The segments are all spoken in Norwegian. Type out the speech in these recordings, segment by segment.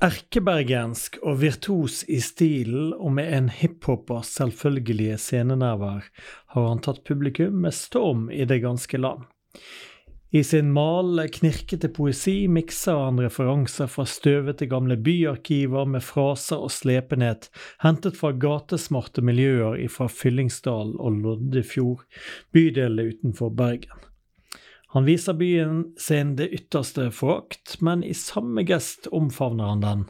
Erkebergensk og virtuos i stilen, og med en hiphopers selvfølgelige scenenerver, har han tatt publikum med storm i det ganske land. I sin male, knirkete poesi mikser han referanser fra støvete gamle byarkiver med fraser og slepenhet hentet fra gatesmarte miljøer fra Fyllingsdal og Loddefjord, bydelene utenfor Bergen. Han viser byen sin det ytterste forakt, men i samme gest omfavner han den.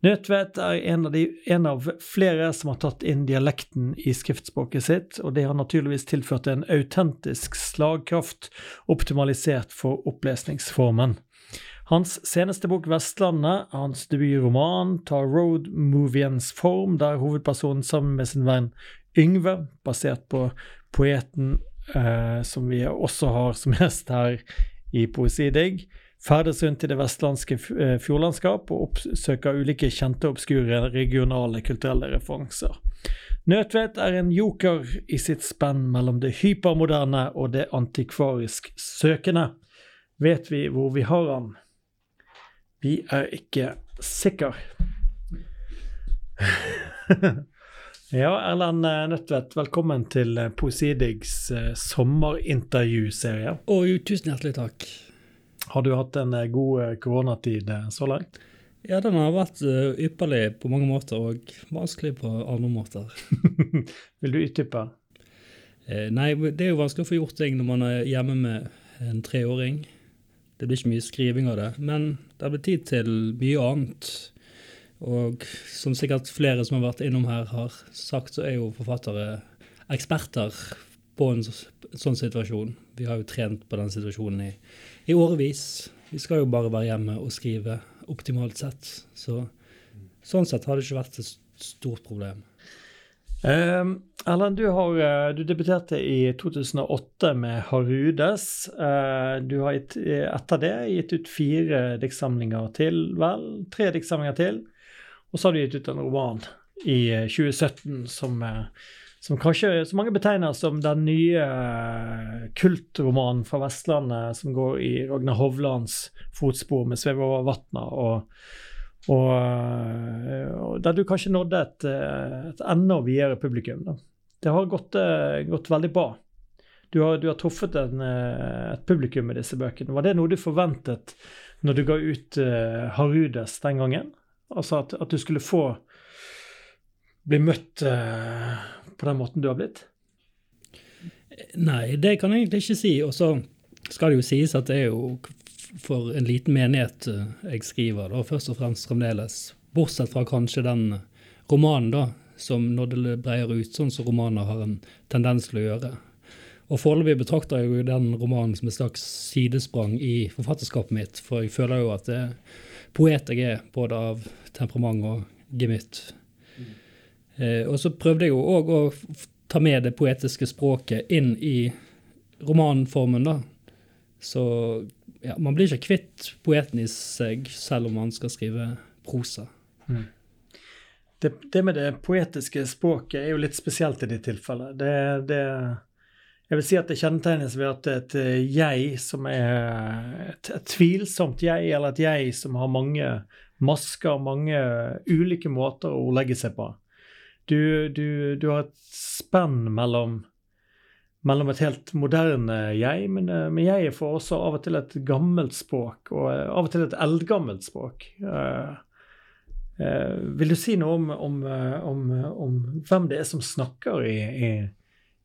Nødtvedt er en av, de, en av, flere som har tatt inn dialekten i skriftspråket sitt, og det har naturligvis tilført en autentisk slagkraft, optimalisert for opplesningsformen. Hans seneste bok 'Vestlandet', hans debutroman, tar road-moviens form, der hovedpersonen sammen med sin venn Yngve, basert på poeten eh, som vi også har som gjest her i Poesidigg, ferdes rundt i det vestlandske eh, fjordlandskap og oppsøker ulike kjente obskure regionale kulturelle referanser. Nødtvedt er en joker i sitt spenn mellom det hypermoderne og det antikvarisk søkende. Vet vi hvor vi har han? Vi er ikke sikre. Ja, Erlend eh, Nødtvedt, velkommen til eh, Poesidigs eh, sommerintervjuserie. Og tusen hjertelig takk. Har du hatt en god koronatid så langt? Ja, den har vært ypperlig på mange måter, og vanskelig på andre måter. Vil du utdype? Nei, det er jo vanskelig å få gjort ting når man er hjemme med en treåring. Det blir ikke mye skriving av det, men det blir tid til mye annet. Og som sikkert flere som har vært innom her, har sagt, så er jo forfattere eksperter på en sånn situasjon. Vi har jo trent på den situasjonen i, i årevis. Vi skal jo bare være hjemme og skrive optimalt sett. Så sånn sett har det ikke vært et stort problem. Uh, Erlend, du, har, eh, du, debuterte i 2008 med 'Harudes'. Uh, du har etter det gitt ut fire diktsamlinger til, vel? Tre diktsamlinger til. Og så har de gitt ut en roman i 2017 eh, som, eh, som kanskje så mange betegner som den nye eh, kultromanen fra Vestlandet som går i Ragnar Hovlands fotspor med 'Svev over vatna'. Og, og, og, der du kanskje nådde et, et enda videre publikum. Da. Det har gått, gått veldig bra. Du har, du har truffet en, et publikum med disse bøkene. Var det noe du forventet når du ga ut uh, Harudes den gangen? Altså at, at du skulle få bli møtt uh, på den måten du har blitt? Nei, det kan jeg egentlig ikke si. Og så skal det jo sies at det er jo for en liten menighet eh, jeg skriver, da, først og fremst fremdeles. Bortsett fra kanskje den romanen, da, som når det breier ut, sånn som romaner har en tendens til å gjøre. Og foreløpig betrakter jeg jo den romanen som et slags sidesprang i forfatterskapet mitt, for jeg føler jo at det er poet jeg er, både av temperament og gemytt. Mm. Eh, og så prøvde jeg jo òg å ta med det poetiske språket inn i romanformen, da. Så ja, man blir ikke kvitt poeten i seg selv om man skal skrive prosa. Mm. Det, det, med det poetiske språket er jo litt spesielt i ditt tilfelle. Det, det jeg vil si at det kjennetegnes ved at et eh, jeg som er et, et, tvilsomt jeg, eller et jeg som har mange masker, mange ulike måter å legge seg på. Du, du, du har et spenn mellom, mellom et helt moderne jeg, men, eh, men jeg får også av og til et gammelt språk, og eh, av og til et eldgammelt språk. Uh, uh, vil du si noe om, om, om, om, hvem det er som snakker i, i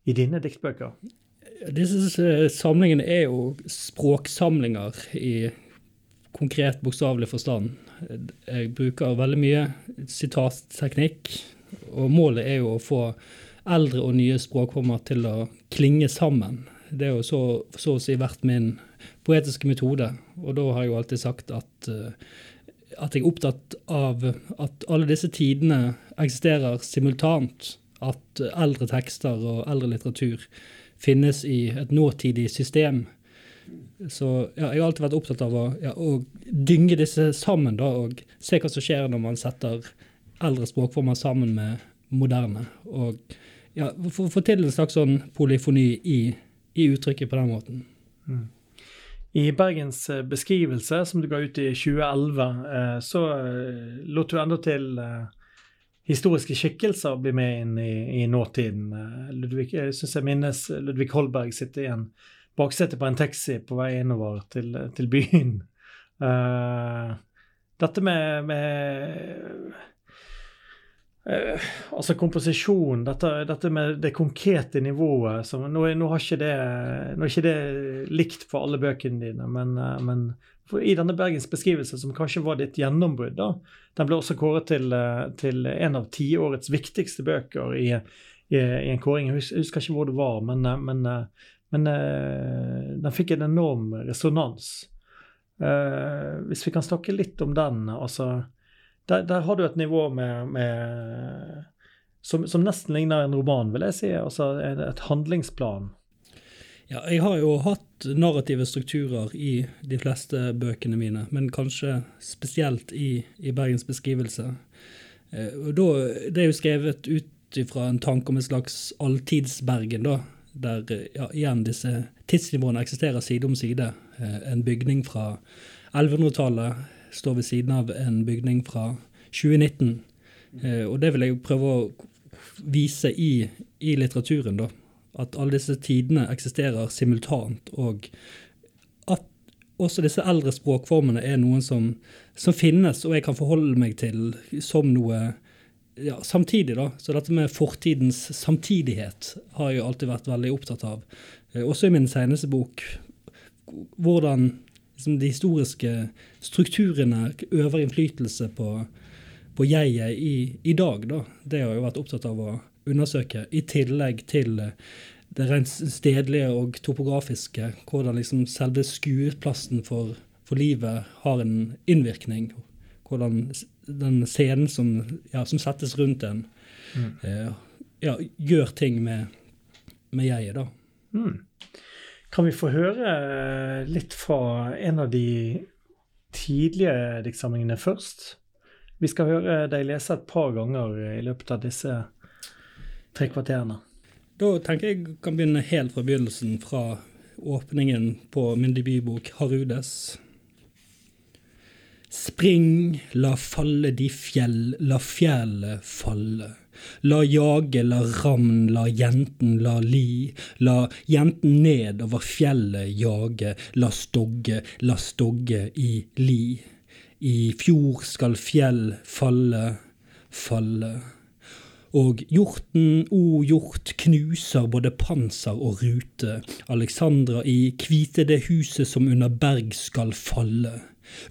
i dine diktbøker? Disse samlingene er jo språksamlinger i konkret bokstavelig forstand. Jeg bruker veldig mye sitatteknikk, og målet er jo å få eldre og nye språkformer til å klinge sammen. Det er jo så, så å si vært min poetiske metode, og da har jeg jo alltid sagt at, eh, at jeg er opptatt av at alle disse tidene eksisterer simultant at eldre tekster og eldre litteratur finnes i et nåtidig system. Så ja, jeg har alltid vært opptatt av å, ja, å dynge disse sammen da, og se hva som skjer når man setter eldre språkformer sammen med moderne. Og ja, få til en slags sånn polyfoni i, i, uttrykket på den måten. Mm. I Bergens eh, beskrivelse, som du ga ut i 2011, eh, så eh, lot du enda til historiske skikkelser blir med inn i, i nåtiden. Ludvig, jeg synes jeg minnes Ludvig Holberg sitter i en baksete på en taxi på vei innover til, til byen. Uh, dette med, med uh, Altså komposisjon, dette, dette, med det konkrete nivået som, nå, nå, har ikke det, nå er ikke det likt for alle bøkene dine, men, uh, men i denne Bergens beskrivelse, som kanskje var ditt gjennombrudd, da, den ble også kåret til, til en av tiårets viktigste bøker i, i, i, en kåring. Jeg husker ikke hvor det var, men, men men uh, den fikk en enorm resonans. Hvis vi kan snakke litt om den altså, der, der har du et nivå med, med som, som, nesten ligner en roman, vil jeg si. Altså et handlingsplan. Ja, jeg har jo hatt narrative strukturer i de fleste bøkene mine, men kanskje spesielt i, i Bergens beskrivelse. Eh, da, det er jo skrevet ut ifra en tanke om en slags alltidsbergen, da der ja, igjen disse tidsnivåene eksisterer side om side. Eh, en bygning fra 1100-tallet står ved siden av en bygning fra 2019. Eh, og det vil jeg prøve å vise i, i litteraturen, da. At alle disse tidene eksisterer simultant, og at også disse eldre språkformene er noen som, som finnes, og jeg kan forholde meg til som noe ja, samtidig, da. Så dette med fortidens samtidighet har jeg alltid vært veldig opptatt av. Eh, også i min seneste bok. Hvordan liksom, de historiske strukturene øver innflytelse på, på jeget i, i, dag. Da. Det har jeg vært opptatt av å undersøke, i tillegg til eh, det rent stedlige og topografiske. Hvordan liksom selve skueplassen for, for livet har en innvirkning. Hvordan den scenen som, ja, som settes rundt en, mm. eh, ja, gjør ting med, med jeget, da. Mm. Kan vi få høre eh, litt fra en av de tidlige diktsamlingene først? Vi skal høre deg lese et par ganger i løpet av disse tre kvarterene. Da tenker jeg kan begynne helt fra begynnelsen, fra åpningen på min debutbok 'Harudes'. Spring, la falle de fjell, la fjellet falle. La jage, la ravn, la jenten, la li. La jenten ned over fjellet jage, la stogge, la stogge i li. I fjor skal fjell falle, falle. Og hjorten, o hjort, knuser både panser og rute. Alexandra i kvite det huset som under berg skal falle.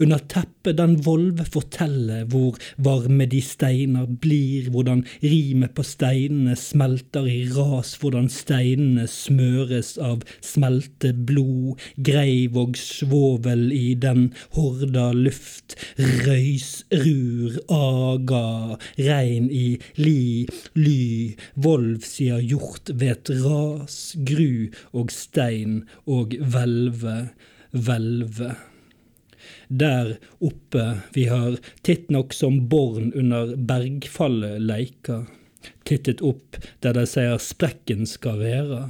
Under teppet den volve forteller hvor varme de steiner blir, hvordan rimet på steinene smelter i ras, hvordan steinene smøres av smelte blod, greiv og svovel i den horda luft, røysrur, aga, rein i li, ly, volv sier hjort vet ras, gru og stein og hvelve, hvelve der oppe. Vi har tittnok som born under bergfallet leika, tittet opp der de sier sprekken skal være.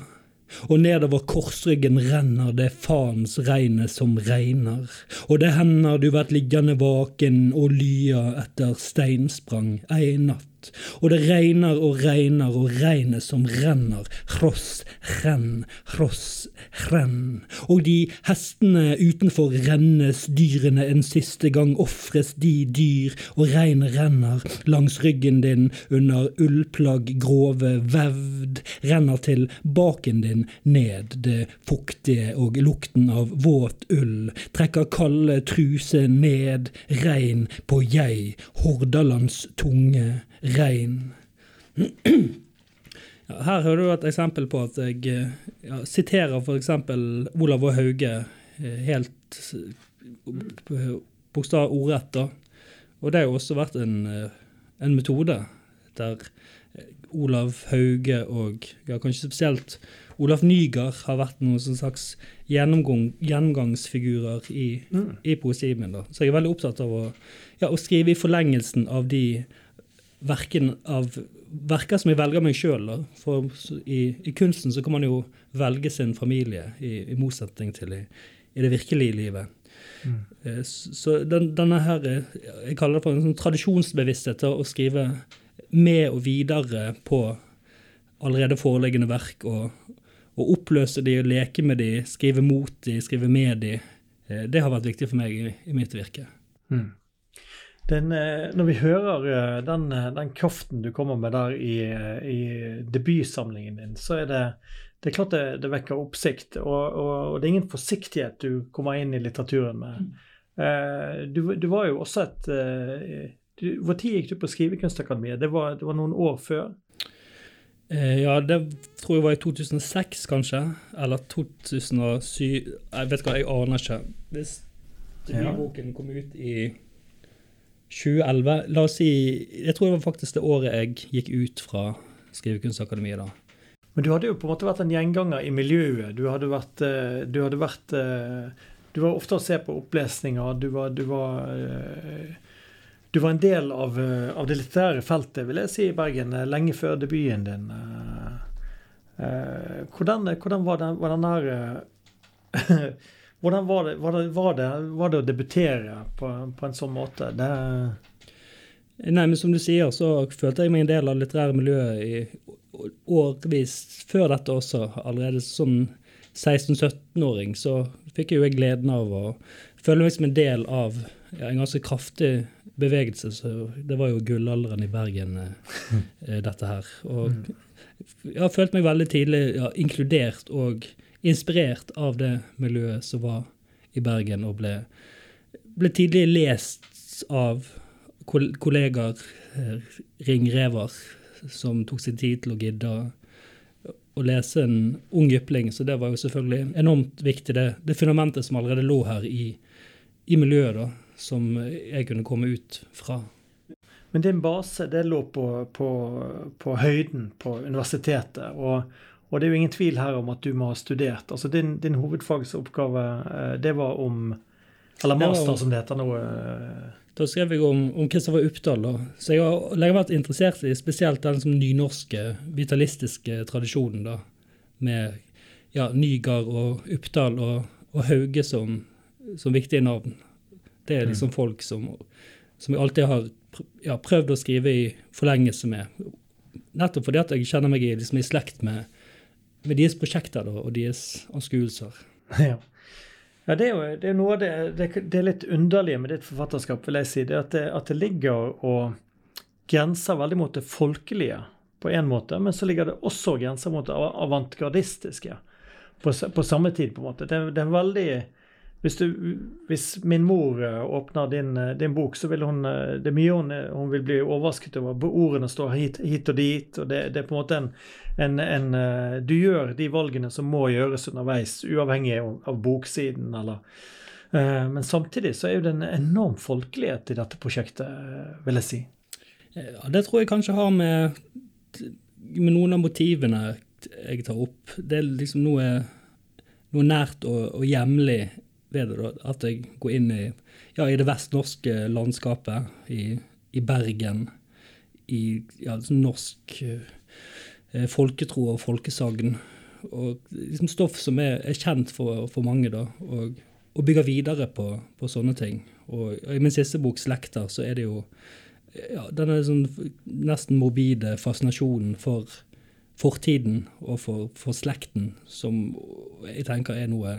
Og nedover korsryggen renner det faens regnet som regner, og det hender du vært liggende vaken og lya etter steinsprang. Ei natt og det regner og regner og regnet som renner, hross, renn, hross, renn. Og de hestene utenfor rennes, dyrene en siste gang. Ofres de dyr, og regnet renner langs ryggen din under ullplagg grove vevd, renner til baken din ned, det fuktige og lukten av våt ull, trekker kalde truse ned, regn på jeg, Hordalands tunge, rein. Ja, her hører du et eksempel på at jeg ja, siterer f.eks. Olav og Hauge eh, helt bokstav ordrett. da. Og det har jo også vært en, eh, en metode der eh, Olav Hauge og ja, kanskje spesielt Olaf Nygaard har vært noen slags gjennomgangsfigurer i, mm. i poesien min. da. Så jeg er veldig opptatt av å, ja, å skrive i forlengelsen av de verken av verker som jeg velger meg sjøl. For i, i, kunsten så kan man jo velge sin familie, i, i motsetning til i, i det virkelige livet. Mm. Så den, denne her, jeg kaller det for en sånn tradisjonsbevissthet til å skrive med og videre på allerede foreliggende verk, og, og oppløse de og leke med de, skrive mot de, skrive med de. Det har vært viktig for meg i, i mitt virke. Mm. Den, når vi hører den, den, kraften du kommer med der i, i debutsamlingen din, så er det det er klart det, det vekker oppsikt. Og, og, og, det er ingen forsiktighet du kommer inn i litteraturen med. Mm. Eh, du, du, var jo også et du, Hvor tid gikk du på Skrivekunstakademiet? Det var, det var noen år før? Eh, ja, det tror jeg var i 2006, kanskje. Eller 2007. Jeg vet ikke, jeg aner ikke. Hvis debutboken kom ut i 2011 La oss si Jeg tror det var faktisk det året jeg gikk ut fra Skrivekunstakademiet. da. Men du hadde jo på en måte vært en gjenganger i miljøet. Du hadde vært, eh, du hadde vært eh, Du var ofte å se på opplesninger. Du var, du var, eh, du var en del av, av, det litterære feltet, vil jeg si, i Bergen, lenge før debuten din. Hvordan, hvordan var, den, var den der Hvordan var det, var, det, var, det, var det, å debutere på, på en sånn måte? Det Nei, men som du sier, så følte jeg meg en del av litterære miljøet i årvis før dette også. Allerede som 16-17-åring så fikk jeg jo gleden av å føle meg som en del av ja, en ganske kraftig bevegelse. Så det var jo gullalderen i Bergen, eh, dette her. Og jeg har følt meg veldig tidlig ja, inkludert og inspirert av det miljøet som var i Bergen, og ble, ble tidlig lest av kollegaer, eh, ringrever, som tok sin tid til å gidde å lese en ung jypling. Så det var jo selvfølgelig enormt viktig, det, det fundamentet som allerede lå her i, i, miljøet, da, som jeg kunne komme ut fra. Men din base det lå på, på, på høyden på universitetet. og og det er jo ingen tvil her om at du må ha studert. Altså Din, din hovedfagsoppgave, eh, det var om Eller master, som det heter nå. Eh, da skrev jeg om, om Kristoffer Uppdal. Da. Så jeg har lenge vært interessert i spesielt den som nynorske, vitalistiske tradisjonen. da, Med ja, Nygard og Uppdal og, og Hauge som, som, viktige navn. Det er liksom mm. folk som, som jeg alltid har ja, prøvd å skrive i forlengelse med. Nettopp fordi at jeg kjenner meg i, liksom, i slekt med, med deres prosjekter da, og deres anskuelser. Ja. Ja, det er jo det er noe av det, det, det, er litt underlige med ditt forfatterskap, vil jeg si. Det at det, at det ligger og grenser veldig mot det folkelige på en måte, men så ligger det også grenser mot det avantgardistiske på, på, samme tid, på en måte. Det, det er veldig hvis, du, hvis, min mor eh, åpner din, eh, din, bok, så vil hun eh, Det er mye hun, hun vil bli overrasket over. Ordene står hit, hit og dit. og det, det, er på en måte en, en, en, Du gjør de valgene som må gjøres underveis, uavhengig av, boksiden eller Men samtidig så er det en enorm folkelighet i dette prosjektet, vil jeg si. Ja, det tror jeg kanskje har med, med noen av motivene jeg tar opp. Det er liksom noe, noe nært og, og hjemlig ved det, at jeg går inn i, ja, i det vestnorske landskapet, i, i Bergen, i ja, sånn norsk eh, folketro og folkesagn. Og liksom stoff som er, er kjent for, for, mange, da, og, og bygger videre på, på, sånne ting. Og I min siste bok, 'Slekter', så er det jo ja, denne sånn nesten morbide fascinasjonen for fortiden og for, for slekten, som jeg tenker er noe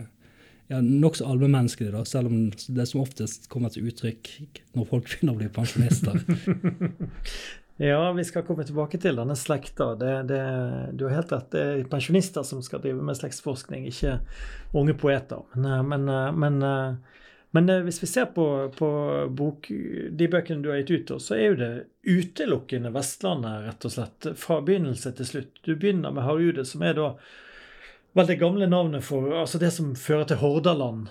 ja, nokså allmennmenneskelig, da, selv om det som oftest kommer til uttrykk når folk begynner å bli pensjonister. ja, vi skal komme tilbake til denne slekta. Det, det, du har helt rett, det er pensjonister som skal drive med slektsforskning, ikke unge poeter. Men, eh, men, eh, men, eh, men hvis vi ser på, på bok, de bøkene du har gitt ut, så er jo det utelukkende Vestlandet, rett og slett. Fra begynnelse til slutt. Du begynner med Harude, som er da vel gamle navnet for altså det som fører til Hordaland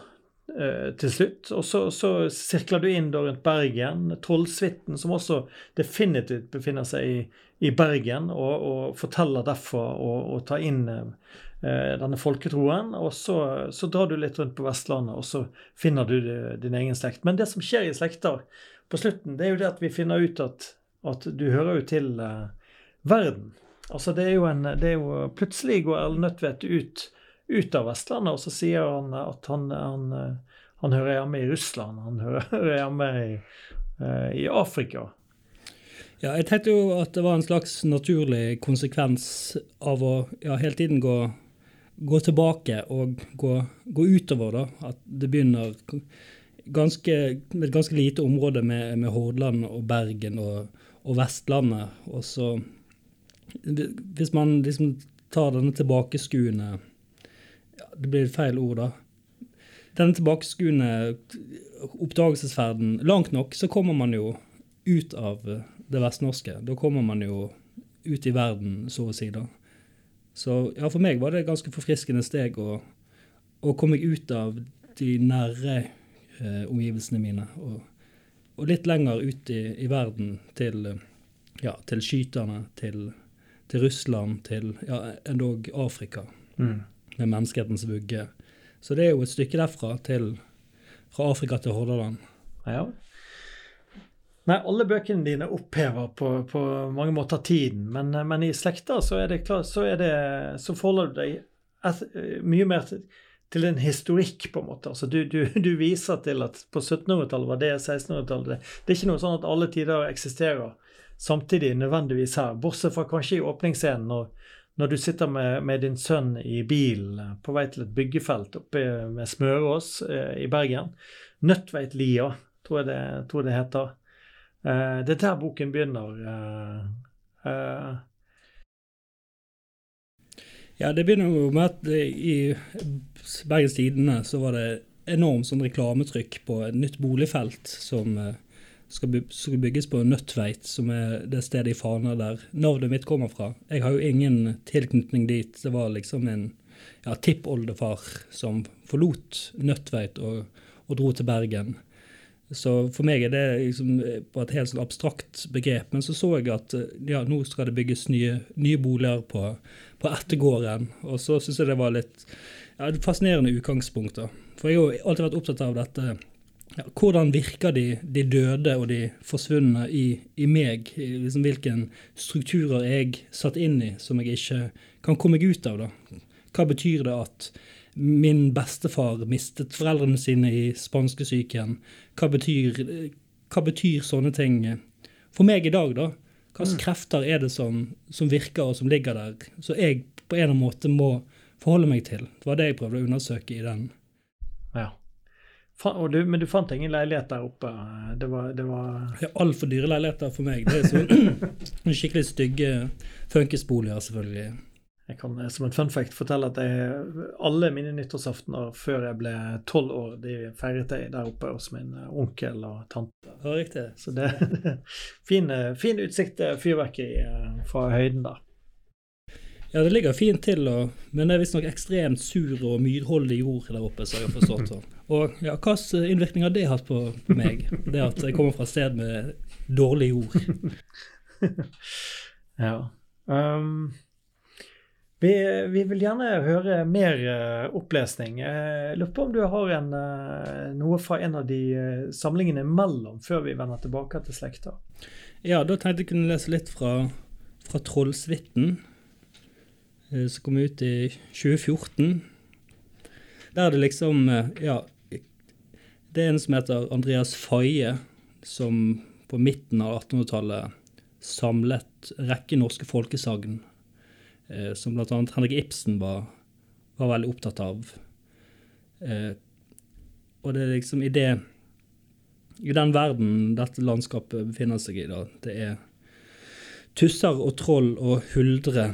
til slutt. Og så, så, sirkler du inn rundt Bergen. Trollsvitten, som også definitivt befinner seg i, i Bergen, og, og, forteller derfor og, og tar inn eh, denne folketroen. Og så, så, drar du litt rundt på Vestlandet, og så finner du din egen slekt. Men det som skjer i slekter på slutten, det er jo det at vi finner ut at, at du hører jo til eh, verden. Altså det er jo en det er jo, Plutselig går Ellen Nødtvedt ut ut av Vestlandet, og så sier han at han, han, han hører hjemme i Russland. Han hører hjemme i, i Afrika. Ja, jeg tenkte jo at det var en slags naturlig konsekvens av å ja, hele tiden gå, gå tilbake og gå, gå, utover. da, At det begynner ganske, med et ganske lite område med, med Hordaland og Bergen og, og Vestlandet. Og så Hvis man liksom tar denne tilbakeskuende ja, Det blir feil ord, da. Denne tilbakeskuende oppdagelsesferden langt nok, så kommer man jo ut av det vestnorske. Da kommer man jo ut i verden, så å si. da. Så ja, for meg var det et ganske forfriskende steg å, å komme ut av de nære eh, omgivelsene mine. Og, og, litt lenger ut i, i verden, til, ja, til skyterne, til, til, Russland, til ja, endog Afrika. Mm. Med menneskehetens vugge. Så det er jo et stykke derfra til fra Afrika til Hordaland. Ja. Nei, alle bøkene dine opphever på, på mange måter tiden, men, men, i slekta så er det klart, så, er det, så forholder du deg et, mye mer til, til, en historikk, på en måte. Altså du, du, du viser til at på 1700-tallet var det, 1600-tallet det. Det er ikke noe sånn at alle tider eksisterer samtidig nødvendigvis her, bortsett fra kanskje i åpningsscenen når, når du sitter med, med, din sønn i bilen på vei til et byggefelt oppe med Smørås eh, i Bergen. Nødtveitlia, tror jeg det, tror det heter. Eh, det er der boken begynner. Eh, uh. Ja, det begynner jo med at i Bergens Tidende så var det enormt sånn reklametrykk på et nytt boligfelt som skal, skal bygges på Nødtveit, som er det stedet i Fana der navnet mitt kommer fra. Jeg har jo ingen tilknytning dit. Det var liksom en ja, tippoldefar som forlot Nødtveit og, og dro til Bergen. Så for meg er det liksom på et helt sånn abstrakt begrep. Men så så jeg at eh, ja, nå skal det bygges nye, nye boliger på, på ettergården. Og så syns jeg det var litt ja, fascinerende utgangspunkt. da. For jeg har jo alltid vært opptatt av dette. Ja, hvordan virker de, de, døde og de forsvunne i, i meg? Liksom hvilken strukturer jeg satt inn i som jeg ikke kan komme meg ut av. da. Hva betyr det at min bestefar mistet foreldrene sine i spanskesyken? Hva betyr, hva betyr sånne ting for meg i dag, da? Hvilke mm. krefter er det som, som, virker og som ligger der, så jeg på en eller annen måte må forholde meg til? Det var det jeg prøvde å undersøke i den. Ja. Du, men du fant ingen leilighet der oppe? Det var, det var ja, Altfor dyre leiligheter for meg. Det er sånn skikkelig stygge funkisboliger, selvfølgelig. Jeg kan som en fun fact fortelle at jeg, alle mine nyttårsaftener før jeg ble tolv år, de feiret jeg der oppe hos min eh, onkel og tante. Ja, riktig. Så det fin, fin utsikt til fyrverkeri eh, fra høyden der. Ja, det ligger fint til, og, men det er visstnok ekstremt sur og myrholdig jord der oppe. så jeg har forstått sånn. Og ja, Hvilken innvirkning har det hatt på, på meg? Det at jeg kommer fra et sted med dårlig jord? ja. Um, vi, vi, vil gjerne høre mer uh, opplesning. Uh, lurer på om du har en, uh, noe fra en av de uh, samlingene imellom, før vi vender tilbake til slekta? Ja, da tenkte jeg kunne lese litt fra, fra Trollsvitten, som kom ut i 2014. Der er det liksom Ja, det er en som heter Andreas Faye, som på midten av 1800-tallet samlet rekke norske folkesagn eh, som bl.a. Henrik Ibsen var, var, veldig opptatt av. Eh, og det er liksom i det I den verden dette landskapet befinner seg i, da, det er tusser og troll og huldre.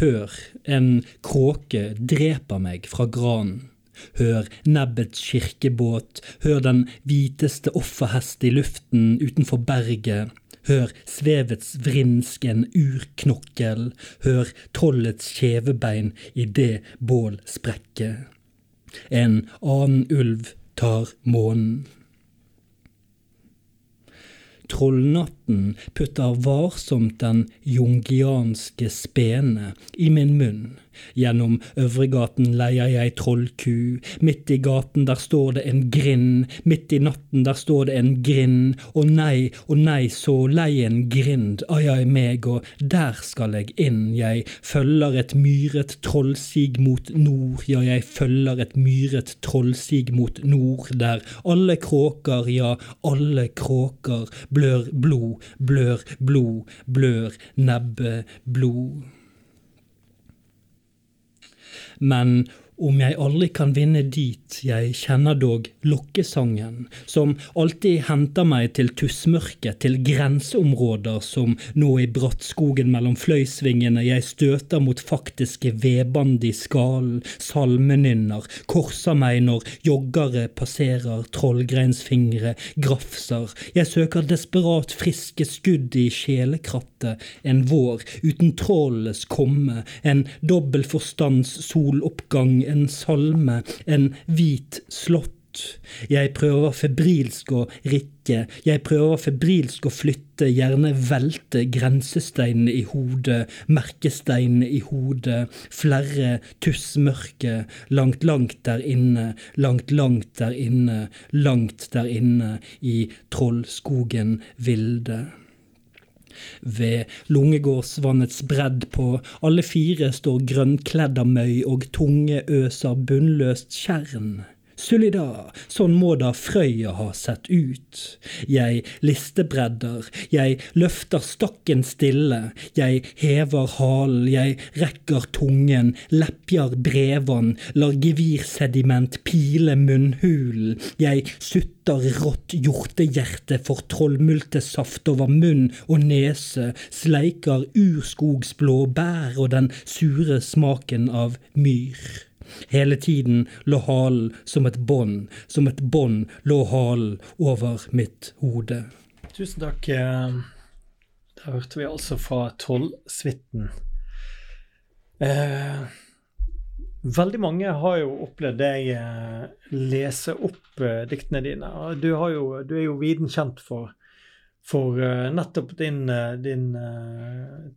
Hør, en kråke dreper meg fra granen. Hør nebbets kirkebåt, hør den hviteste offerhest i luften utenfor berget, Hør svevets vrinsk en urknokkel, hør trollets kjevebein i det bål sprekke. En annen ulv tar månen. Trollnatten putter varsomt den jungianske spene i min munn, Gjennom Øvregaten leier jeg trollku. Midt i gaten der står det en grind. Midt i natten der står det en grind. Å nei, å nei, så lei en grind. Ai, ai meg, og der skal jeg inn. Jeg følger et myret trollsig mot nord. Ja, jeg følger et myret trollsig mot nord. Der alle kråker, ja, alle kråker blør blod, blør blod, blør nebbe blod. Men om jeg aldri kan vinne dit, jeg kjenner dog lokkesangen, som alltid henter meg til tussmørket, til grenseområder som nå i brattskogen mellom fløysvingene jeg støter mot faktiske vedband i skallen, salmenynner, korser meg når joggere passerer trollgreinsfingre, grafser, jeg søker desperat friske skudd i sjelekrattet, en vår uten trollenes komme, en dobbel forstands soloppgang en salme, en hvit slott. Jeg prøver febrilsk å rikke, jeg prøver febrilsk å flytte, gjerne velte grensesteinene i hodet, merkesteinene i hodet, flerre tussmørke, langt, langt der inne, langt, langt der inne, langt der inne i trollskogen vilde ved Lungegårdsvannets bredd på alle fire står grønnkledda møy og tunge øser bunnløst tjern. Sullida, sånn må da Frøya ha sett ut. Jeg listebredder, jeg løfter stakken stille, jeg hever halen, jeg rekker tungen, leppjar brevan, lar gevirsediment pile munnhulen, jeg sutter rått hjortehjerte for trollmultesaft over munn og nese, sleiker urskogsblå bær og den sure smaken av myr. Hele tiden lå halen som et bånd, som et bånd lå halen over mitt hode. Tusen takk. Eh, da hørte vi altså fra Tollsuiten. Eh, veldig mange har jo opplevd deg eh, lese opp eh, diktene dine. Du, jo, du, er jo viden kjent for, for nettopp din, din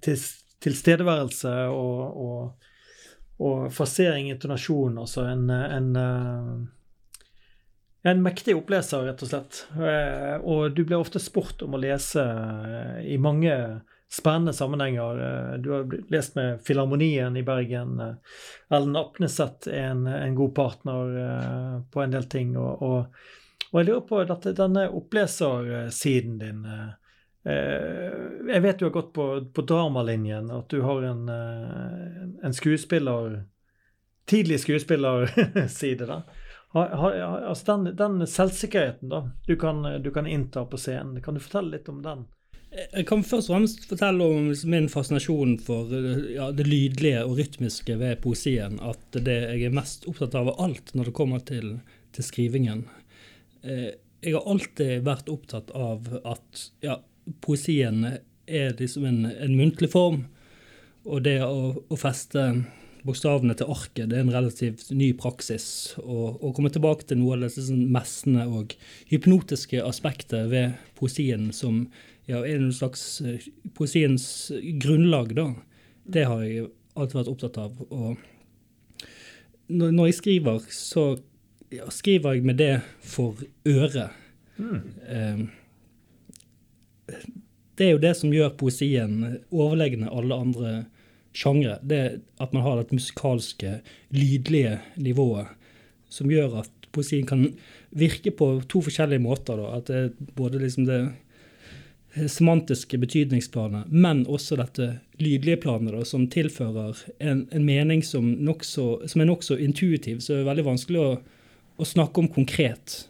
til, tilstedeværelse og, og og frasering, intonasjon, altså en, en, eh, en mektig oppleser, rett og slett. Eh, og du blir ofte spurt om å lese eh, i mange spennende sammenhenger. Du har lest med Filharmonien i Bergen. Ellen Apneseth er en, en god partner på en del ting. Og, og, og jeg lurer på dette, denne opplesersiden din. Eh, jeg vet du har gått på, på dramalinjen, at du har en, eh, en skuespiller Tidlig skuespillerside, da. altså den, den, selvsikkerheten da, du kan, du kan innta på scenen, kan du fortelle litt om den? Jeg kan først og fremst fortelle om min fascinasjon for ja, det lydlige og rytmiske ved poesien. At det jeg er mest opptatt av av alt når det kommer til, til skrivingen. Eh, jeg har alltid vært opptatt av at ja, poesien er liksom en, en muntlig form, og det å, å feste bokstavene til arket det er en relativt ny praksis. Og å komme tilbake til noe av det sånn messende og hypnotiske aspektet ved poesien som ja, er en slags eh, poesiens grunnlag, da, det har jeg alltid vært opptatt av. Og når jeg skriver, så ja, skriver jeg med det for øret. Mm. Um, det er jo det som gjør poesien overlegne alle andre sjangre. Det at man har det musikalske, lydlige nivået som gjør at poesien kan virke på to forskjellige måter. Da. At det er både liksom det semantiske betydningsplanet, men også dette lydlige planet, da, som tilfører en, en mening som, nok så, som er nokså intuitiv, så det er veldig vanskelig å, å snakke om konkret.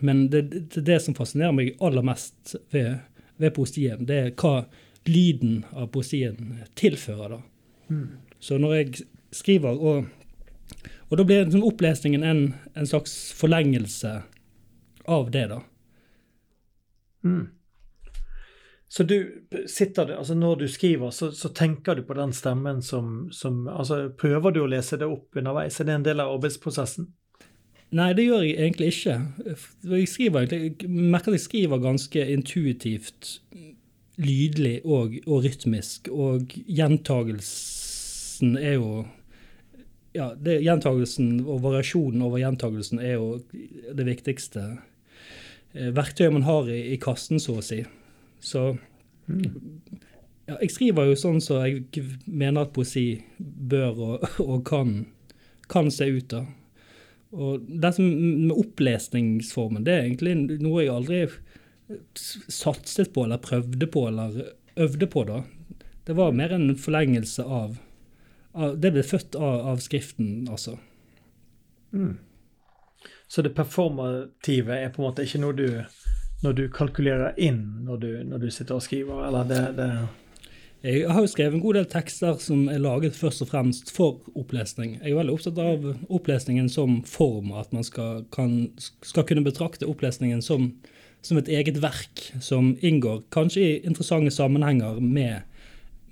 Men det er det som fascinerer meg aller mest ved ved poesien, det er hva lyden av poesien tilfører. da. Mm. Så når jeg skriver, og, og da blir liksom opplesningen en, en, slags forlengelse av det, da. Mm. Så du sitter altså Når du skriver, så, så, tenker du på den stemmen som, som altså Prøver du å lese det opp underveis? Er det en del av arbeidsprosessen? Nei, det gjør jeg egentlig ikke. Jeg, skriver, jeg merker at jeg skriver ganske intuitivt, lydlig og, og rytmisk. Og gjentagelsen er jo ja, det, gjentagelsen og variasjonen over gjentagelsen er jo det viktigste eh, verktøyet man har i, i kassen, så å si. Så ja, jeg skriver jo sånn som så jeg mener at poesi bør og, og kan, kan, se ut. da. Og dette med opplesningsformen, det er egentlig noe jeg aldri satset på eller prøvde på eller øvde på. da. Det var mer en forlengelse av, av Det ble født av, av skriften, altså. Mm. Så det performative er på en måte ikke noe du når du kalkulerer inn når du, når du sitter og skriver, eller det, det jeg har jo skrevet en god del tekster som er laget først og fremst for opplesning. Jeg er veldig opptatt av opplesningen som form, at man skal, kan, skal kunne betrakte opplesningen som, som, et eget verk som inngår kanskje i interessante sammenhenger med,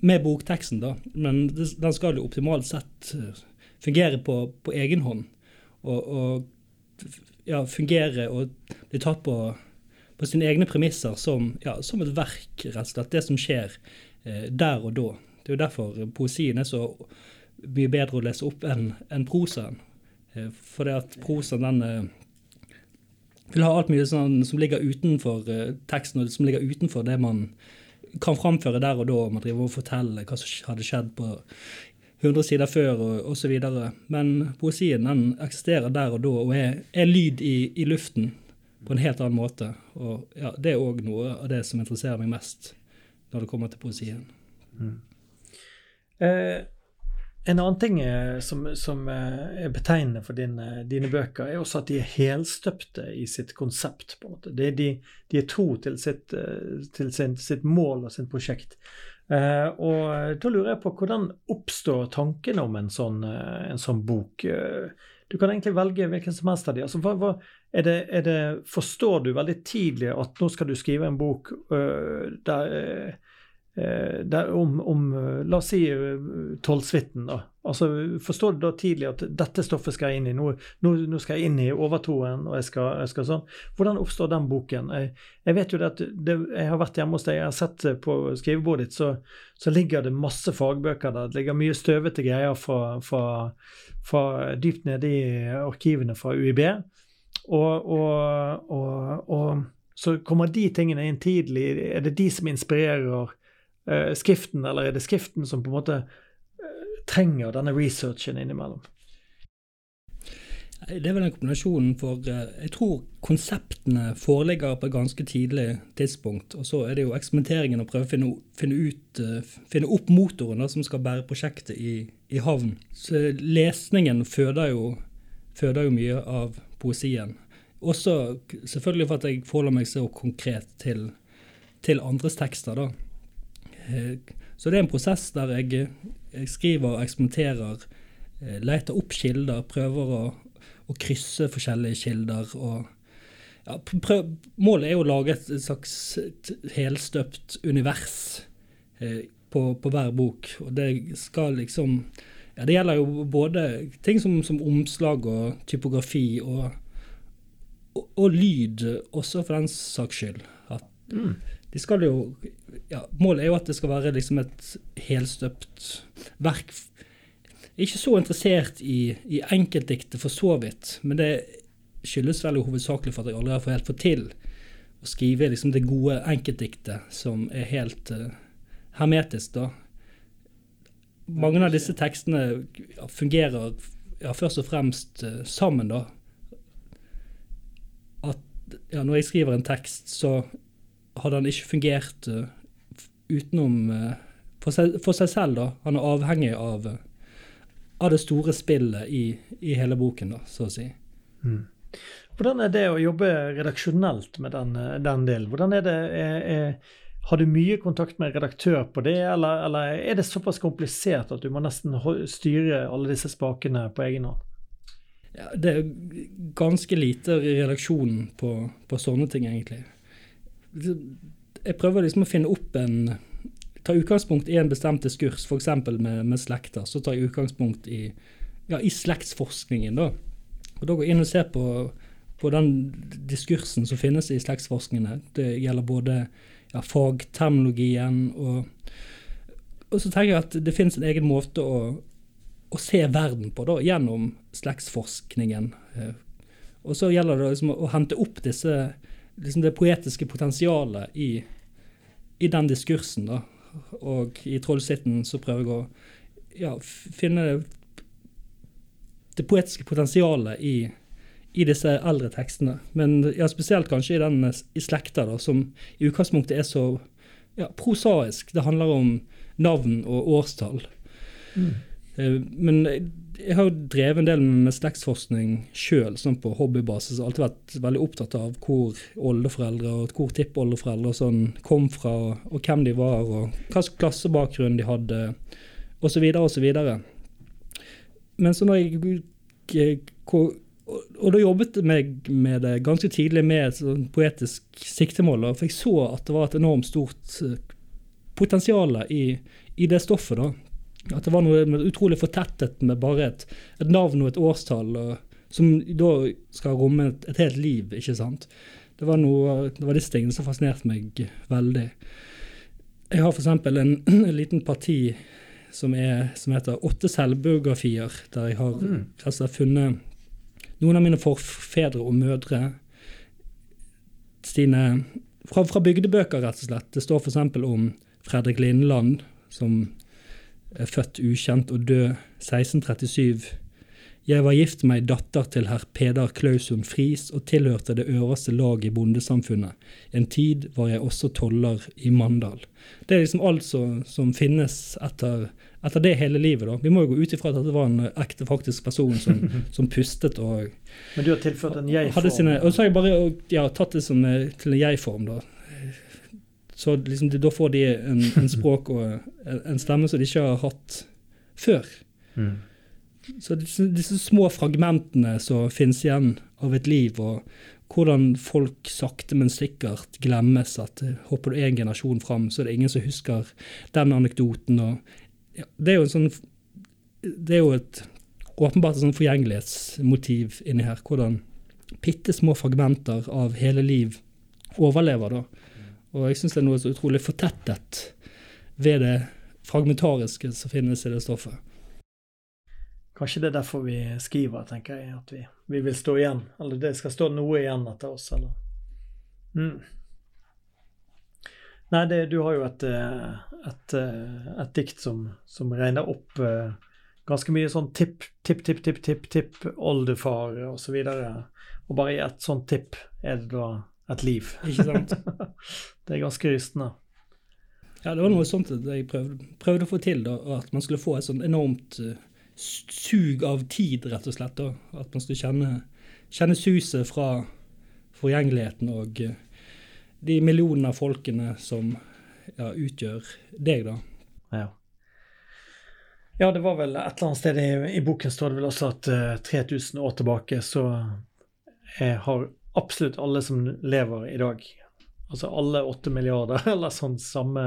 med bokteksten, da. Men den skal jo optimalt sett eh, fungere på, på egen hånd. Og, og ja, fungere og bli tatt på på sine egne premisser som, ja, som, et verk, rett og slett. Det som skjer der og da. Det er jo derfor poesien er så mye bedre å lese opp enn en prosaen. Eh, det at prosaen den eh, vil ha alt mye sånn som ligger utenfor eh, teksten, og som ligger utenfor det man kan framføre der og da. Man driver og forteller hva som hadde skjedd på 100 sider før og osv. Men poesien den eksisterer der og da og er, er lyd i, i luften på en helt annen måte. Og ja, Det er òg noe av det som interesserer meg mest når det kommer til poesien. Mm. Eh, en annen ting eh, som, som eh, er betegnende for dine, dine, bøker, er også at de er helstøpte i sitt konsept. på en måte. De, de, de er tro til, sitt, eh, til sin, sitt, mål og sitt prosjekt. Eh, og da lurer jeg på hvordan oppstår tanken om en sånn, en sånn bok? Du kan egentlig velge hvilken som helst av de. Altså, hva, hva, er det, er det, forstår du veldig tidlig at nå skal du skrive en bok uh, der, uh, der om, om, La oss si tollsuiten, da. Altså, forstår du da tidlig at dette stoffet skal jeg inn i? Nå, nå, nå skal jeg inn i overtroen, og jeg skal, jeg skal, sånn. Hvordan oppstår den boken? Jeg, jeg vet jo det at det, jeg har vært hjemme hos deg, jeg har sett på skrivebordet ditt, så, så, ligger det masse fagbøker der. Det ligger mye støvete greier fra, fra, fra dypt nede i arkivene fra UiB. Og, og, og, og, så kommer de tingene inn tidlig. Er det de som inspirerer skriften, eller er det skriften som på en måte uh, trenger denne researchen innimellom? Det er vel en kombinasjon, for uh, jeg tror konseptene foreligger på et ganske tidlig tidspunkt. Og så er det jo eksperimenteringen å prøve å finne, finne, ut, finne opp motoren da, som skal bære prosjektet i, i havn. Så lesningen føder jo, føder jo mye av poesien. Også selvfølgelig for at jeg forholder meg så konkret til, til andres tekster. da. Eh, så det er en prosess der jeg, jeg skriver, eksperimenterer, eh, leter opp kilder, prøver å, å krysse forskjellige kilder. og ja, prøv, Målet er å lage et slags helstøpt univers eh, på, på, hver bok. Og det skal liksom ja, Det gjelder jo både ting som, som omslag og typografi og og, og lyd også, for den saks skyld. At mm. De skal jo ja, Målet er jo at det skal være liksom et helstøpt verk. Jeg er ikke så interessert i, i enkeltdiktet for så vidt, men det skyldes vel hovedsakelig for at jeg aldri har helt fått til å skrive liksom det gode enkeltdiktet som er helt uh, hermetisk, da. Mange av disse tekstene fungerer ja, først og fremst uh, sammen, da ja, når jeg skriver en tekst, så hadde han ikke fungert uh, utenom uh, for, seg, for, seg, selv, da. Han er avhengig av, uh, av det store spillet i, i, hele boken, da, så å si. Mm. Hvordan er det å jobbe redaksjonelt med den, den delen? Hvordan er det, er, er, Har du mye kontakt med redaktør på det, eller, eller er det såpass komplisert at du må nesten styre alle disse spakene på egen hånd? Ja, det er ganske lite redaksjon på, på, sånne ting, egentlig. Jeg prøver liksom å finne opp en Ta utgangspunkt i en bestemt diskurs, f.eks. Med, med slekter. Så tar jeg utgangspunkt i, ja, i slektsforskningen, da. Og da går jeg inn og ser på, på den diskursen som finnes i slektsforskningen. Det gjelder både ja, fagterminologien og Og så tenker jeg at det finnes en egen måte å å se verden på da, gjennom slektsforskningen. Eh, og så gjelder det liksom å hente opp disse, liksom det poetiske potensialet i, i den diskursen. da. Og i Trollsitten så prøver jeg å ja, finne det poetiske potensialet i, i disse eldre tekstene. Men ja, spesielt kanskje i den i slekta, da, som i utgangspunktet er så ja, prosaisk. Det handler om navn og årstall. Mm. Eh, men jeg har drevet en del med slektsforskning sjøl, sånn på hobbybasis. Alltid vært veldig opptatt av hvor oldeforeldre og hvor tippoldeforeldre sånn kom fra, og hvem de var, og hva slags klassebakgrunn de hadde, osv. osv. Men så når jeg og da jobbet jeg med det ganske tidlig med et sånn poetisk siktemål. For jeg så at det var et enormt stort eh, potensial i, i det stoffet. da. At det var noe utrolig fortettet med bare et, et navn og et årstall, og, som da skal romme et, et, helt liv, ikke sant. Det var, noe, det var disse tingene som fascinerte meg veldig. Jeg har f.eks. En, en liten parti som, er, som heter Åtte selvbiografier, der jeg har mm. altså, funnet noen av mine forfedre og mødre sine fra, fra, bygdebøker, rett og slett. Det står f.eks. om Fredrik Lindland, som født ukjent og død 1637. Jeg var gift med ei datter til herr Peder Klausum Friis og tilhørte det øverste laget i bondesamfunnet. En tid var jeg også toller i Mandal. Det er liksom alt som, som finnes etter etter det hele livet. da. Vi må jo gå ut ifra at det var en ekte, faktisk person som, som pustet og Men du har tilført en jeg-form? Og så har jeg bare ja, tatt det som, eh, til en jeg-form, da. Så liksom, da får de en, en, språk og en stemme som de ikke har hatt før. Mm. Så disse, disse, små fragmentene som finnes igjen av et liv, og hvordan folk sakte, men sikkert glemmes. At hopper du en generasjon fram, så er det ingen som husker den anekdoten. og ja, det er jo en sånn Det er jo et åpenbart et sånn forgjengelighetsmotiv inni her. Hvordan bitte små fragmenter av hele liv overlever, da. Og jeg syns det er noe så utrolig fortettet ved det fragmentariske som finnes i det stoffet. Kanskje det er derfor vi skriver, tenker jeg. At vi, vi vil stå igjen. Eller det skal stå noe igjen etter oss, eller mm. Nei, det, du har jo et, eh, et, eh, et dikt som, som, regner opp uh, ganske mye sånn tipp, tipp, tipp, tipp, tipp, tipp, oldefar osv. Og, så og bare i et sånt tipp er det da et liv. Ikke sant? det er ganske rystende. Ja, det var noe sånt jeg prøvde, prøvde å få til. da, At man skulle få et sånn enormt uh, sug av tid, rett og slett. da, At man skulle kjenne, kjenne suset fra forgjengeligheten og uh, de millionene av folkene som ja, utgjør deg, da. Ja. ja. det var vel et eller annet sted i, i boken står det vel også at uh, eh, 3000 år tilbake så har absolutt alle som lever i dag, altså alle åtte milliarder, eller sånn samme,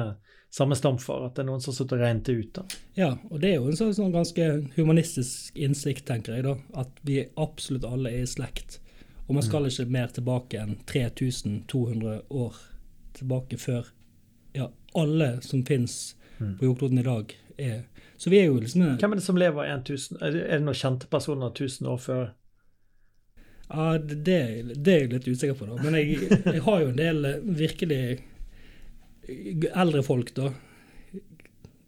samme stamfar, at det er noen som har sittet og regnet det ut. da. Ja, og det er jo en sånn, sånn ganske humanistisk innsikt, tenker jeg, da, at vi absolutt alle er i slekt. Og man skal mm. ikke mer tilbake enn 3200 år tilbake før ja, alle som finnes mm. på jordkloden i dag, er Så vi er jo liksom Hvem er det som lever 1000 Er det noen kjente personer 1000 år før? Ja, det, det er jeg litt usikker på, da. Men jeg, jeg har jo en del eh, virkelig eldre folk, da.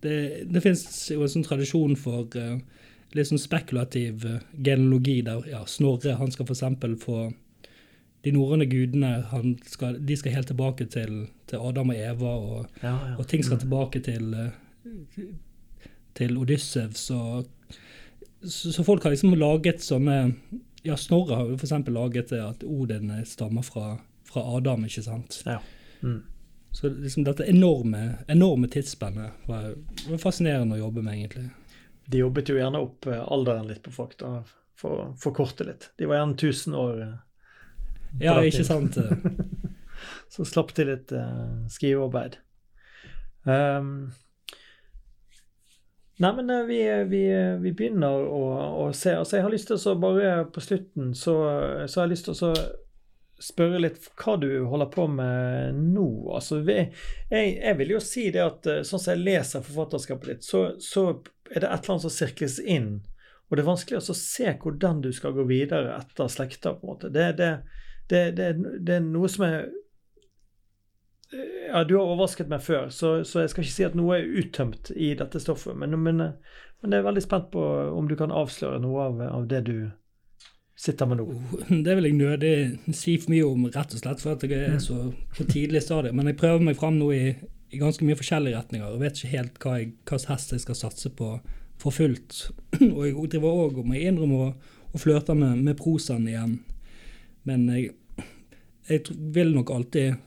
Det, det fins jo en sånn tradisjon for uh, litt sånn spekulativ genealogi der ja, Snorre han skal f.eks. få de norrøne gudene skal, de skal helt tilbake til, til Adam og Eva, og, ja, ja. og, ting skal mm. tilbake til, til Odyssevs. Så, så, folk har liksom laget sånne Ja, Snorre har jo f.eks. laget at Odin stammer fra, fra Adam, ikke sant? Ja. Mm. Så liksom dette enorme, enorme tidsspennet var, var fascinerende å jobbe med, egentlig de jobbet jo gjerne opp eh, alderen litt på folk, da, for å forkorte litt. De var gjerne 1000 år. Eh, ja, ikke sant. Så slapp de litt uh, skrivearbeid. Um, nei, men vi, vi, vi begynner å, å, se. Altså, jeg har lyst til å bare på slutten så, så har jeg lyst til å spørre litt hva du holder på med nå. Altså, jeg, jeg, vil jo si det at sånn som jeg leser forfatterskapet ditt, så, så er det et eller annet som sirkles inn, og det er vanskelig å se hvordan du skal gå videre etter slekta. på en måte. Det, det, det, det er noe som er ja, Du har overrasket meg før, så, så, jeg skal ikke si at noe er uttømt i dette stoffet. Men, men, men jeg er veldig spent på om du kan avsløre noe av, av det du sitter med nå. Oh, det vil jeg nødig si for mye om, rett og slett, for at jeg er så på tidlig stadium. Men jeg prøver meg fram nå i, i, ganske mye forskjellige retninger og vet ikke helt hva slags hest jeg skal satse på for fullt. Og jeg driver òg, må jeg innrømme, og flørter med, med prosaen igjen. Men jeg, jeg vil nok alltid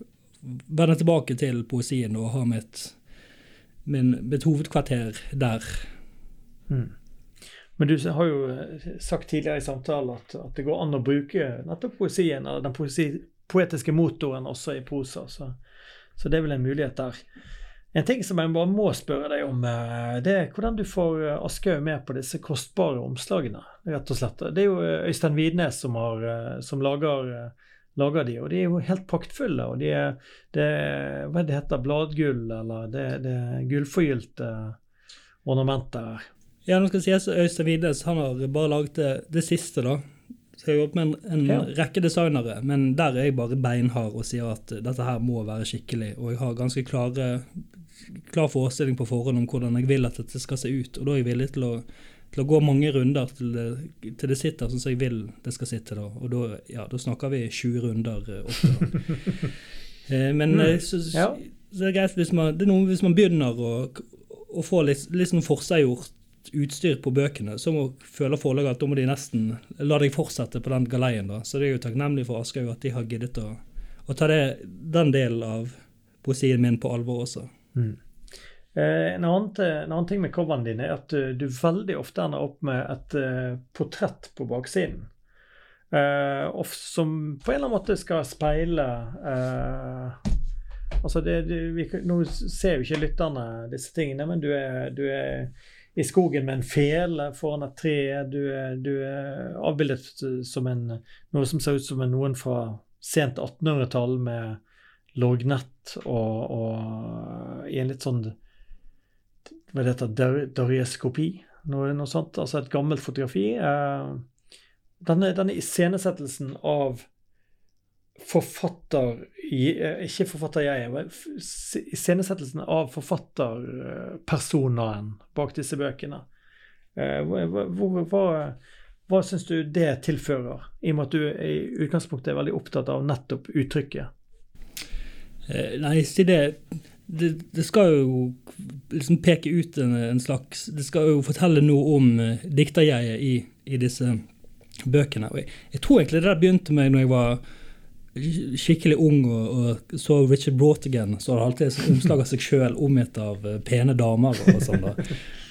vende tilbake til poesien og ha mitt, min, mitt hovedkvarter der. Mm. Men du har jo eh, sagt tidligere i samtalen at, at, det går an å bruke nettopp poesien, eller den poesi, poetiske motoren, også i prosa. Så, så, det er vel en mulighet der. En ting som jeg bare må spørre deg om, eh, det er hvordan du får eh, Aschehoug med på disse kostbare omslagene. rett og slett. Det er jo Øystein Widnes som, som lager, lager, de, og de er jo helt praktfulle. og de er, det, Hva det heter Bladgull, eller det, det gullforgylte ornamenter. Ja, nå skal det sies Øystein Vides han har bare laget det, det siste, da. Så jeg har jobbet med en, en ja. rekke designere, men der er jeg bare beinhard og sier at dette her må være skikkelig. Og jeg har ganske klare, klar forestilling på forhånd om hvordan jeg vil at dette skal se ut. Og da er jeg villig til å, til å gå mange runder til det, til det sitter sånn som jeg vil det skal sitte. da. Og da, ja, da snakker vi 20 runder opp ofte. eh, men mm. Eh, så, ja. så, det er greit hvis man, det er noe, hvis man begynner å, å få litt, litt sånn forseggjort utstyr på bøkene, så må, føler forlaget at da må de nesten la deg fortsette på den galeien. da. Så det er jo takknemlig for Aschehoug at de har giddet å, å ta det, den delen av poesien min på alvor også. Mm. Eh, en, annen, en, annen, ting med coverne dine er at du, du veldig ofte ender opp med et uh, portrett på baksiden. Uh, som på en eller annen måte skal speile uh, Altså det, det, vi, Nå ser jo ikke lytterne disse tingene, men du er, du er i skogen med en fele foran et tre. Du er, du er avbildet som en, noe som ser ut som en noen fra sent 1800-tall med lorgnett og, og, i en litt sånn Hva det heter Darieskopi? Noe, noe sånt. Altså et gammelt fotografi. Eh, denne, denne iscenesettelsen av forfatter eh, Ikke forfatter jeg, men iscenesettelsen av forfatterpersoneren bak disse bøkene. Eh, hva, hva, hva syns du det tilfører, i og med at du i utgangspunktet er veldig opptatt av nettopp uttrykket? Nei, si det, det, det skal jo liksom peke ut en, en, slags Det skal jo fortelle noe om dikterjeget i, i disse bøkene. Jeg, jeg tror egentlig det der begynte med når jeg var skikkelig ung og, og så Richard Brautigan, så hadde alltid et omslag av seg sjøl omgitt av uh, pene damer. og sånn da.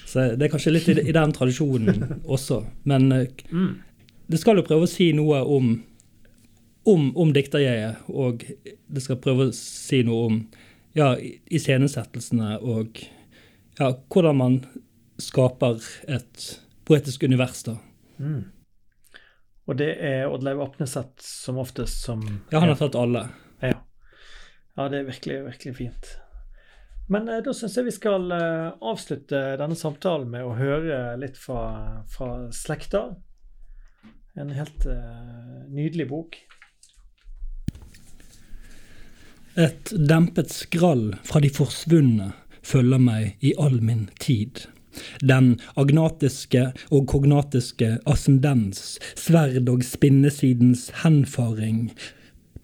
Så Det er kanskje litt i, i den tradisjonen også. Men eh, mm. det skal jo prøve å si noe om, om, om dikterjeget, og det skal prøve å si noe om ja, iscenesettelsene og ja, hvordan man skaper et poetisk univers. da. Mm. Og det er Oddleiv Apneseth som oftest som Ja, han har tatt alle. Ja. ja, det er virkelig, virkelig fint. Men eh, da syns jeg vi skal eh, avslutte denne samtalen med å høre litt fra, fra slekta. En helt eh, nydelig bok. Et dempet skrall fra de forsvunne følger meg i all min tid. Den agnatiske og kognatiske ascendens, sverd og spinnesidens henfaring,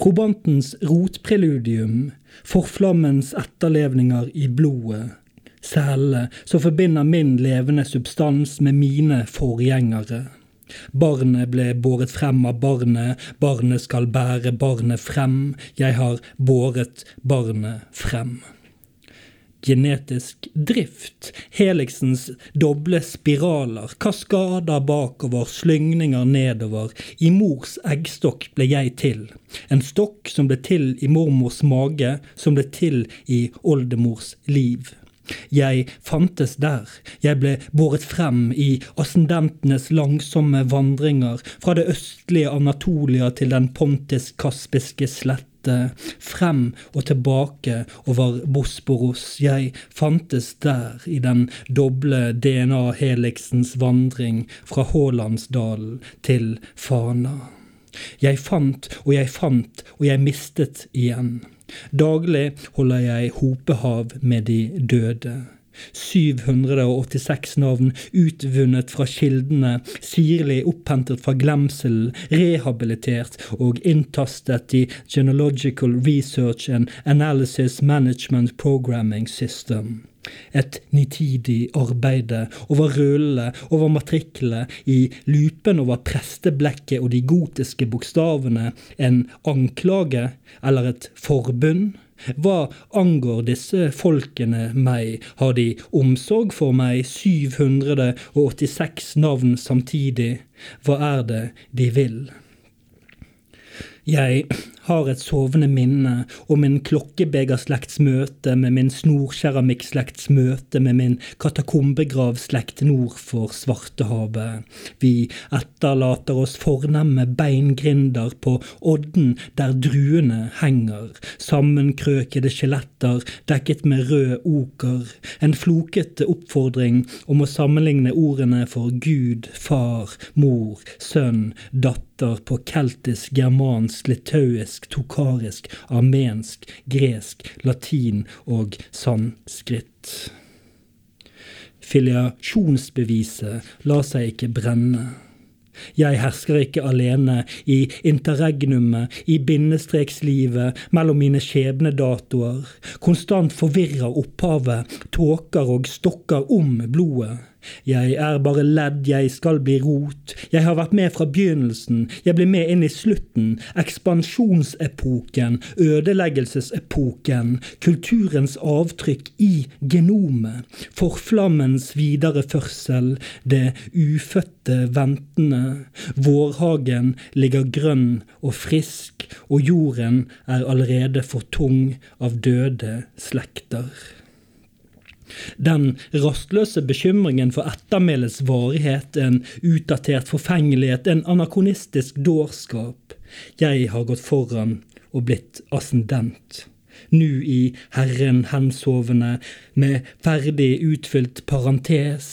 probantens rotpreludium, forflammens etterlevninger i blodet, selene som forbinder min levende substans med mine forgjengere. Barnet ble båret frem av barnet, barnet skal bære barnet frem, jeg har båret barnet frem. Genetisk drift, Heliksens doble spiraler, kaskader bakover, slyngninger nedover, i mors eggstokk ble jeg til, en stokk som ble til i mormors mage, som ble til i oldemors liv. Jeg fantes der, jeg ble båret frem i ascendentenes langsomme vandringer fra det østlige Anatolia til den pontisk-kaspiske slett frem og tilbake over Bosporos. Jeg fantes der i den doble DNA-heliksens vandring fra Hålandsdalen til Fana. Jeg fant og jeg fant og jeg mistet igjen. Daglig holder jeg hopehav med de døde. 786 navn utvunnet fra kildene, sirlig opphentet fra glemselen, rehabilitert og inntastet i Genealogical Research and Analysis Management Programming System. Et nitidig arbeide over rullene, over matriklene, i lupen over presteblekket og de gotiske bokstavene, en anklage eller et forbund? Hva angår disse folkene meg, har de omsorg for meg 786 navn samtidig, hva er det de vil? Jeg har et sovende minne om min klokkebegerslekts møte med min snorkeramikkslekts møte med min katakombegravslekt nord for Svartehavet. Vi etterlater oss fornemme beingrinder på odden der druene henger, sammenkrøkede skjeletter dekket med rød oker, en flokete oppfordring om å sammenligne ordene for Gud, far, mor, sønn, datter på keltisk, germansk, litauisk, tokarisk, armensk, gresk, latin og sanskrit. Filiasjonsbeviset la seg ikke brenne. Jeg hersker ikke alene i interregnumet, i bindestrekslivet mellom mine skjebnedatoer. Konstant forvirrer opphavet, tåker og stokker om blodet. Jeg er bare ledd, jeg skal bli rot. Jeg har vært med fra begynnelsen, jeg blir med inn i slutten. Ekspansjonsepoken, ødeleggelsesepoken, kulturens avtrykk i genomet. Forflammens videreførsel, det ufødte ventende. Vårhagen ligger grønn og frisk, og jorden er allerede for tung av døde slekter. Den rastløse bekymringen for ettermælets varighet, en utdatert forfengelighet, en anakronistisk dårskap. Jeg har gått foran og blitt ascendent. Nu i Herren hensovne, med ferdig utfylt parentes,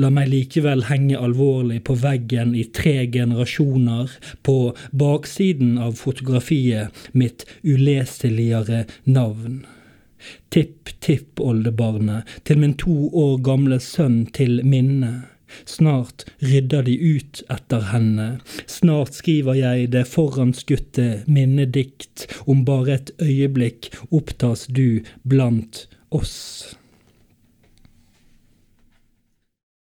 la meg likevel henge alvorlig på veggen i tre generasjoner, på baksiden av fotografiet mitt uleseligere navn tipp-tippoldebarnet til min to år gamle sønn til minne. Snart rydder de ut etter henne, snart skriver jeg det foranskutte minnedikt, om bare et øyeblikk opptas du blant oss.